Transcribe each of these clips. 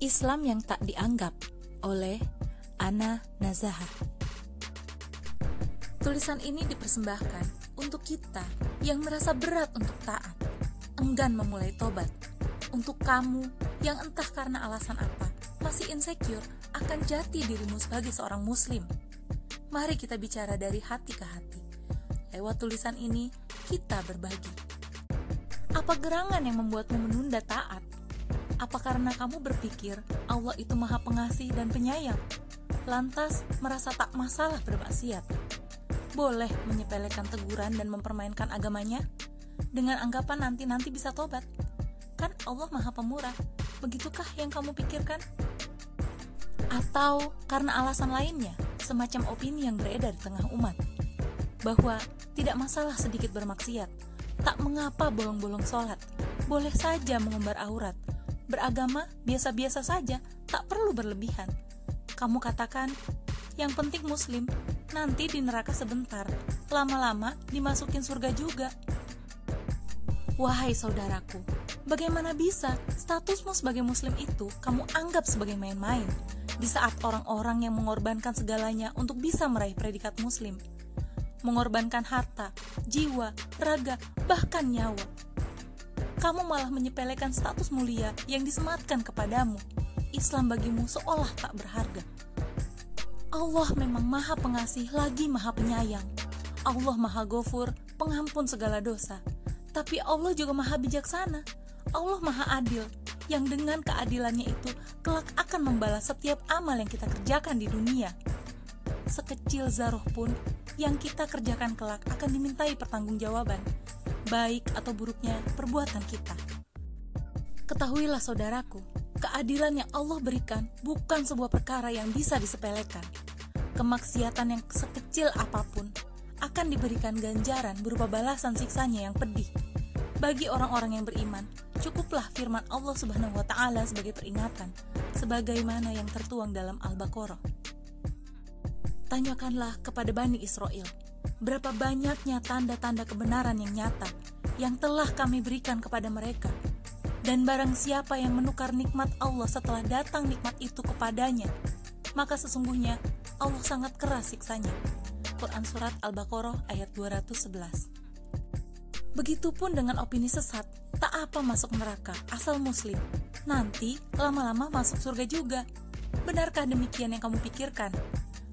Islam yang tak dianggap oleh Ana Nazaha. Tulisan ini dipersembahkan untuk kita yang merasa berat untuk taat, enggan memulai tobat. Untuk kamu yang entah karena alasan apa masih insecure akan jati dirimu sebagai seorang muslim. Mari kita bicara dari hati ke hati. Lewat tulisan ini, kita berbagi. Apa gerangan yang membuatmu menunda taat? Apa karena kamu berpikir Allah itu maha pengasih dan penyayang? Lantas merasa tak masalah bermaksiat? Boleh menyepelekan teguran dan mempermainkan agamanya? Dengan anggapan nanti-nanti bisa tobat? Kan Allah maha pemurah, begitukah yang kamu pikirkan? Atau karena alasan lainnya, semacam opini yang beredar di tengah umat, bahwa tidak masalah sedikit bermaksiat, tak mengapa bolong-bolong sholat, boleh saja mengumbar aurat, beragama biasa-biasa saja, tak perlu berlebihan. Kamu katakan, yang penting muslim, nanti di neraka sebentar, lama-lama dimasukin surga juga. Wahai saudaraku, bagaimana bisa statusmu sebagai muslim itu kamu anggap sebagai main-main di saat orang-orang yang mengorbankan segalanya untuk bisa meraih predikat muslim? Mengorbankan harta, jiwa, raga, bahkan nyawa. Kamu malah menyepelekan status mulia yang disematkan kepadamu. Islam bagimu seolah tak berharga. Allah memang maha pengasih lagi maha penyayang. Allah maha gofur, pengampun segala dosa. Tapi Allah juga maha bijaksana. Allah maha adil, yang dengan keadilannya itu kelak akan membalas setiap amal yang kita kerjakan di dunia. Sekecil zaroh pun yang kita kerjakan kelak akan dimintai pertanggungjawaban, baik atau buruknya perbuatan kita. Ketahuilah saudaraku, keadilan yang Allah berikan bukan sebuah perkara yang bisa disepelekan. Kemaksiatan yang sekecil apa pun akan diberikan ganjaran berupa balasan siksanya yang pedih. Bagi orang-orang yang beriman, cukuplah firman Allah Subhanahu wa taala sebagai peringatan, sebagaimana yang tertuang dalam Al-Baqarah. Tanyakanlah kepada Bani Israel, berapa banyaknya tanda-tanda kebenaran yang nyata yang telah kami berikan kepada mereka. Dan barang siapa yang menukar nikmat Allah setelah datang nikmat itu kepadanya, maka sesungguhnya Allah sangat keras siksanya. Quran Surat Al-Baqarah ayat 211 Begitupun dengan opini sesat, tak apa masuk neraka, asal muslim. Nanti lama-lama masuk surga juga. Benarkah demikian yang kamu pikirkan?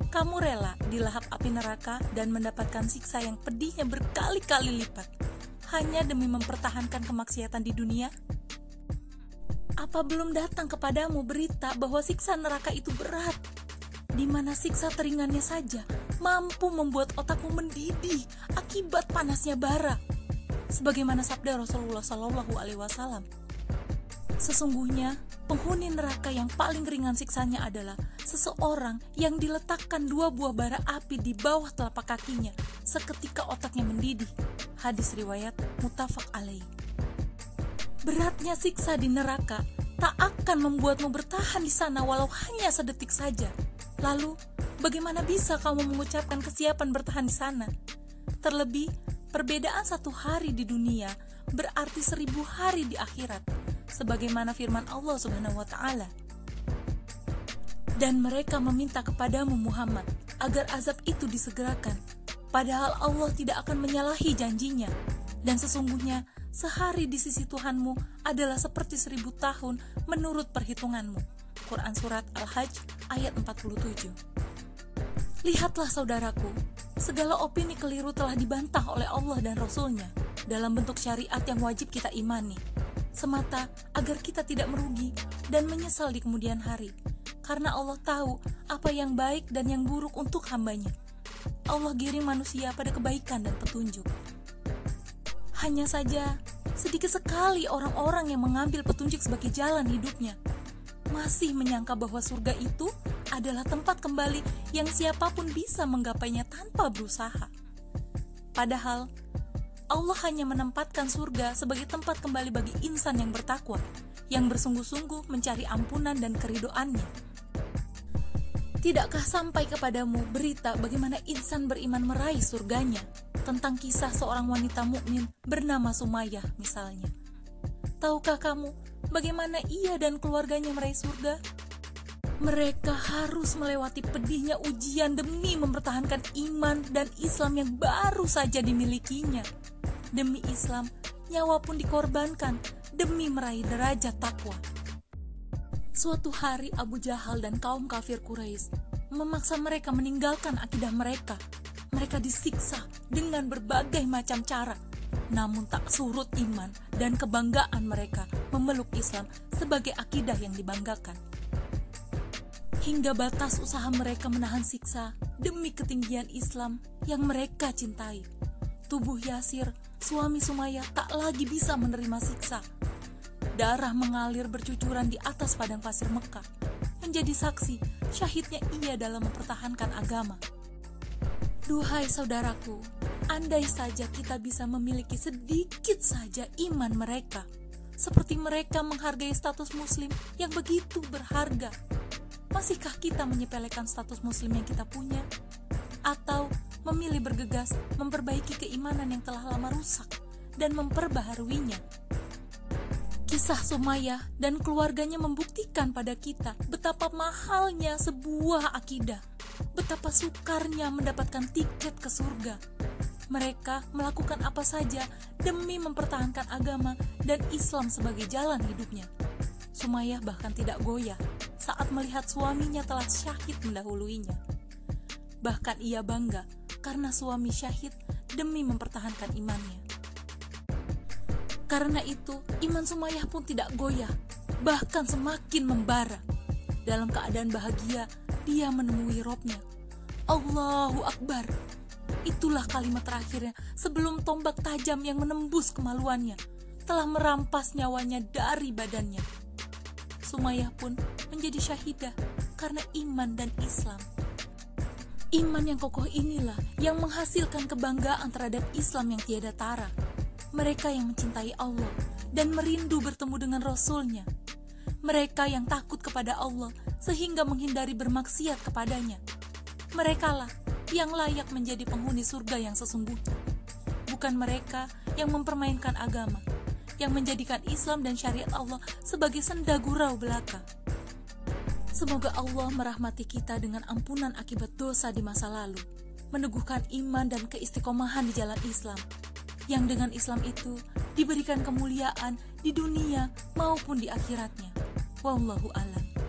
Kamu rela dilahap api neraka dan mendapatkan siksa yang pedihnya berkali-kali lipat, hanya demi mempertahankan kemaksiatan di dunia? Apa belum datang kepadamu berita bahwa siksa neraka itu berat? Di mana siksa teringannya saja mampu membuat otakmu mendidih akibat panasnya bara. Sebagaimana sabda Rasulullah Shallallahu Alaihi Wasallam, sesungguhnya penghuni neraka yang paling ringan siksanya adalah seseorang yang diletakkan dua buah bara api di bawah telapak kakinya seketika otaknya mendidih. Hadis riwayat mutafak alaih. Beratnya siksa di neraka tak akan membuatmu bertahan di sana walau hanya sedetik saja. Lalu, bagaimana bisa kamu mengucapkan kesiapan bertahan di sana? Terlebih, perbedaan satu hari di dunia berarti seribu hari di akhirat, sebagaimana firman Allah Subhanahu wa Ta'ala. Dan mereka meminta kepadamu, Muhammad, agar azab itu disegerakan, padahal Allah tidak akan menyalahi janjinya, dan sesungguhnya sehari di sisi Tuhanmu adalah seperti seribu tahun menurut perhitunganmu. Quran Surat Al-Hajj ayat 47. Lihatlah saudaraku, segala opini keliru telah dibantah oleh Allah dan Rasulnya dalam bentuk syariat yang wajib kita imani, semata agar kita tidak merugi dan menyesal di kemudian hari, karena Allah tahu apa yang baik dan yang buruk untuk hambanya. Allah giring manusia pada kebaikan dan petunjuk. Hanya saja, sedikit sekali orang-orang yang mengambil petunjuk sebagai jalan hidupnya masih menyangka bahwa surga itu adalah tempat kembali yang siapa pun bisa menggapainya tanpa berusaha. Padahal, Allah hanya menempatkan surga sebagai tempat kembali bagi insan yang bertakwa, yang bersungguh-sungguh mencari ampunan dan keridoannya. Tidakkah sampai kepadamu berita bagaimana insan beriman meraih surganya tentang kisah seorang wanita mukmin bernama Sumayyah misalnya? Tahukah kamu bagaimana ia dan keluarganya meraih surga? Mereka harus melewati pedihnya ujian demi mempertahankan iman dan Islam yang baru saja dimilikinya. Demi Islam, nyawa pun dikorbankan demi meraih derajat takwa. Suatu hari Abu Jahal dan kaum kafir Quraisy memaksa mereka meninggalkan akidah mereka. Mereka disiksa dengan berbagai macam cara, namun tak surut iman dan kebanggaan mereka memeluk Islam sebagai akidah yang dibanggakan hingga batas usaha mereka menahan siksa demi ketinggian Islam yang mereka cintai. Tubuh Yasir, suami Sumaya, tak lagi bisa menerima siksa. Darah mengalir bercucuran di atas padang pasir Mekah, menjadi saksi syahidnya ia dalam mempertahankan agama. Duhai saudaraku, andai saja kita bisa memiliki sedikit saja iman mereka, seperti mereka menghargai status Muslim yang begitu berharga Masihkah kita menyepelekan status muslim yang kita punya? Atau memilih bergegas memperbaiki keimanan yang telah lama rusak dan memperbaharuinya? Kisah Sumayyah dan keluarganya membuktikan pada kita betapa mahalnya sebuah akidah, betapa sukarnya mendapatkan tiket ke surga. Mereka melakukan apa saja demi mempertahankan agama dan Islam sebagai jalan hidupnya. Sumayyah bahkan tidak goyah saat melihat suaminya telah syahid mendahuluinya. Bahkan ia bangga karena suami syahid demi mempertahankan imannya. Karena itu, iman Sumayyah pun tidak goyah, bahkan semakin membara. Dalam keadaan bahagia, dia menemui robnya. Allahu Akbar. Itulah kalimat terakhirnya sebelum tombak tajam yang menembus kemaluannya telah merampas nyawanya dari badannya. Sumayyah pun menjadi syahidah karena iman dan Islam. Iman yang kokoh inilah yang menghasilkan kebanggaan terhadap Islam yang tiada tara. Mereka yang mencintai Allah dan merindu bertemu dengan Rasulnya. Mereka yang takut kepada Allah sehingga menghindari bermaksiat kepadanya. Merekalah yang layak menjadi penghuni surga yang sesungguhnya. Bukan mereka yang mempermainkan agama, yang menjadikan Islam dan syariat Allah sebagai senda gurau belaka. Semoga Allah merahmati kita dengan ampunan akibat dosa di masa lalu, meneguhkan iman dan keistiqomahan di jalan Islam, yang dengan Islam itu diberikan kemuliaan di dunia maupun di akhiratnya. Wallahu a'lam.